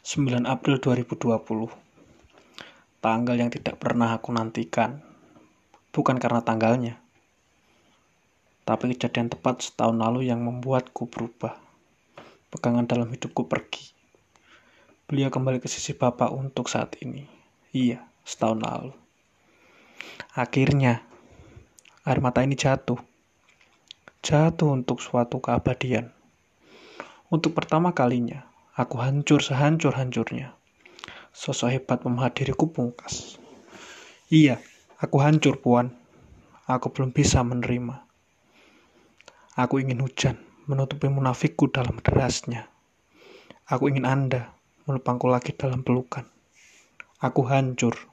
9 April 2020 Tanggal yang tidak pernah aku nantikan. Bukan karena tanggalnya Tapi kejadian tepat setahun lalu yang membuatku berubah. Pegangan dalam hidupku pergi. Beliau kembali ke sisi Bapak untuk saat ini. Iya, setahun lalu. Akhirnya Air mata ini jatuh. Jatuh untuk suatu keabadian. Untuk pertama kalinya Aku hancur sehancur-hancurnya. Sosok hebat diriku pungkas. Iya, aku hancur, Puan. Aku belum bisa menerima. Aku ingin hujan menutupi munafikku dalam derasnya. Aku ingin Anda melupangku lagi dalam pelukan. Aku hancur.